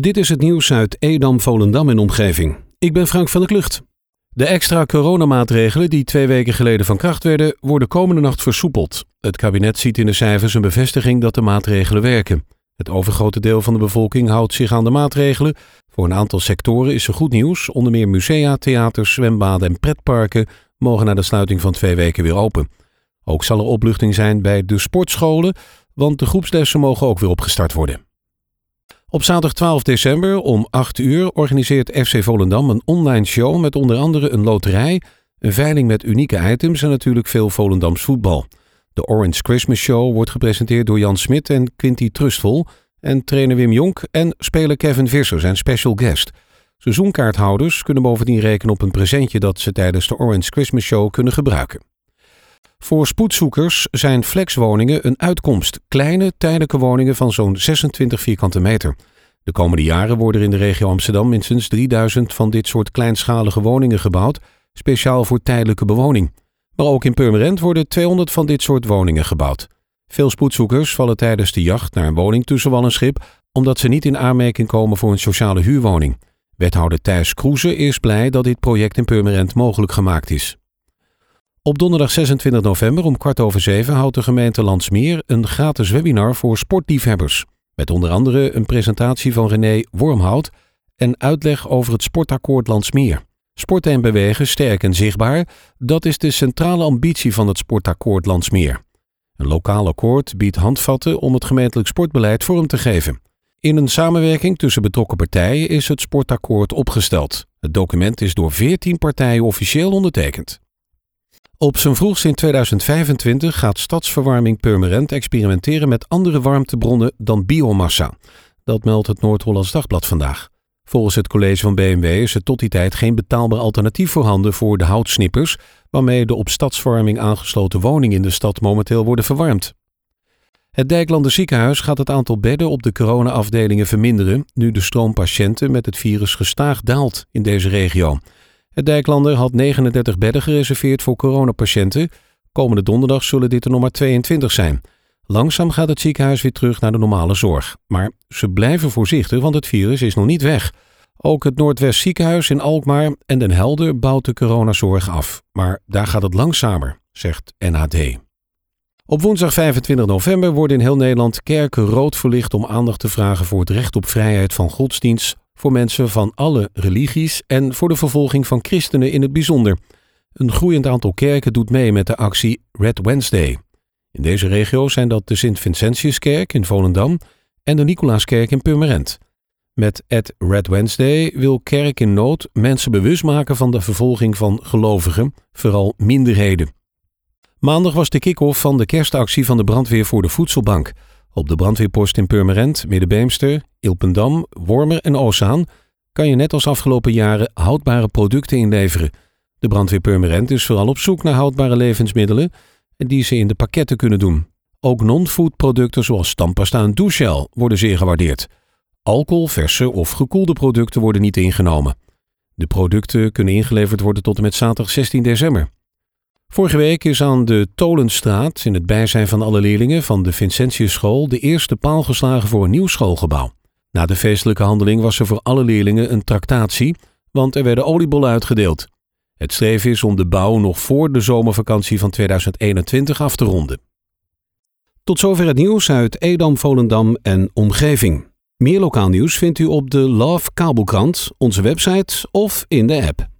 Dit is het nieuws uit Edam, Volendam en omgeving. Ik ben Frank van der Klucht. De extra coronamaatregelen die twee weken geleden van kracht werden, worden komende nacht versoepeld. Het kabinet ziet in de cijfers een bevestiging dat de maatregelen werken. Het overgrote deel van de bevolking houdt zich aan de maatregelen. Voor een aantal sectoren is er goed nieuws. Onder meer musea, theaters, zwembaden en pretparken mogen na de sluiting van twee weken weer open. Ook zal er opluchting zijn bij de sportscholen, want de groepslessen mogen ook weer opgestart worden. Op zaterdag 12 december om 8 uur organiseert FC Volendam een online show met onder andere een loterij, een veiling met unieke items en natuurlijk veel Volendams voetbal. De Orange Christmas Show wordt gepresenteerd door Jan Smit en Quinty Trustvol en trainer Wim Jonk en speler Kevin Visser zijn special guest. Seizoenkaarthouders kunnen bovendien rekenen op een presentje dat ze tijdens de Orange Christmas Show kunnen gebruiken. Voor spoedzoekers zijn flexwoningen een uitkomst. Kleine, tijdelijke woningen van zo'n 26 vierkante meter. De komende jaren worden er in de regio Amsterdam minstens 3000 van dit soort kleinschalige woningen gebouwd, speciaal voor tijdelijke bewoning. Maar ook in Purmerend worden 200 van dit soort woningen gebouwd. Veel spoedzoekers vallen tijdens de jacht naar een woning tussen wal en schip, omdat ze niet in aanmerking komen voor een sociale huurwoning. Wethouder Thijs Kroeze is blij dat dit project in Purmerend mogelijk gemaakt is. Op donderdag 26 november om kwart over zeven houdt de gemeente Landsmeer een gratis webinar voor sportliefhebbers. Met onder andere een presentatie van René Wormhout en uitleg over het sportakkoord Landsmeer. Sporten en bewegen sterk en zichtbaar, dat is de centrale ambitie van het sportakkoord Landsmeer. Een lokaal akkoord biedt handvatten om het gemeentelijk sportbeleid vorm te geven. In een samenwerking tussen betrokken partijen is het sportakkoord opgesteld. Het document is door 14 partijen officieel ondertekend. Op zijn vroegst in 2025 gaat Stadsverwarming Purmerend experimenteren met andere warmtebronnen dan biomassa. Dat meldt het Noord-Hollands Dagblad vandaag. Volgens het college van BMW is er tot die tijd geen betaalbaar alternatief voorhanden voor de houtsnippers, waarmee de op stadsverwarming aangesloten woningen in de stad momenteel worden verwarmd. Het Dijklander ziekenhuis gaat het aantal bedden op de coronaafdelingen verminderen, nu de stroom patiënten met het virus gestaag daalt in deze regio. Het Dijklander had 39 bedden gereserveerd voor coronapatiënten. Komende donderdag zullen dit er nog maar 22 zijn. Langzaam gaat het ziekenhuis weer terug naar de normale zorg. Maar ze blijven voorzichtig, want het virus is nog niet weg. Ook het Noordwest ziekenhuis in Alkmaar en Den Helder bouwt de coronazorg af. Maar daar gaat het langzamer, zegt NHD. Op woensdag 25 november worden in heel Nederland kerken rood verlicht om aandacht te vragen voor het recht op vrijheid van godsdienst voor mensen van alle religies en voor de vervolging van christenen in het bijzonder. Een groeiend aantal kerken doet mee met de actie Red Wednesday. In deze regio zijn dat de Sint-Vincentiuskerk in Volendam en de Nicolaaskerk in Purmerend. Met Ed Red Wednesday wil Kerk in Nood mensen bewust maken van de vervolging van gelovigen, vooral minderheden. Maandag was de kick-off van de kerstactie van de brandweer voor de voedselbank. Op de brandweerpost in Purmerend, Middenbeemster, Ilpendam, Wormer en Oosaan kan je net als afgelopen jaren houdbare producten inleveren. De brandweer Purmerend is vooral op zoek naar houdbare levensmiddelen die ze in de pakketten kunnen doen. Ook non-food producten zoals stampasta en douchegel worden zeer gewaardeerd. Alcohol, verse of gekoelde producten worden niet ingenomen. De producten kunnen ingeleverd worden tot en met zaterdag 16 december. Vorige week is aan de Tolenstraat, in het bijzijn van alle leerlingen van de Vincentiusschool, de eerste paal geslagen voor een nieuw schoolgebouw. Na de feestelijke handeling was er voor alle leerlingen een tractatie, want er werden oliebollen uitgedeeld. Het streven is om de bouw nog voor de zomervakantie van 2021 af te ronden. Tot zover het nieuws uit Edam, Volendam en omgeving. Meer lokaal nieuws vindt u op de Love Kabelkrant, onze website of in de app.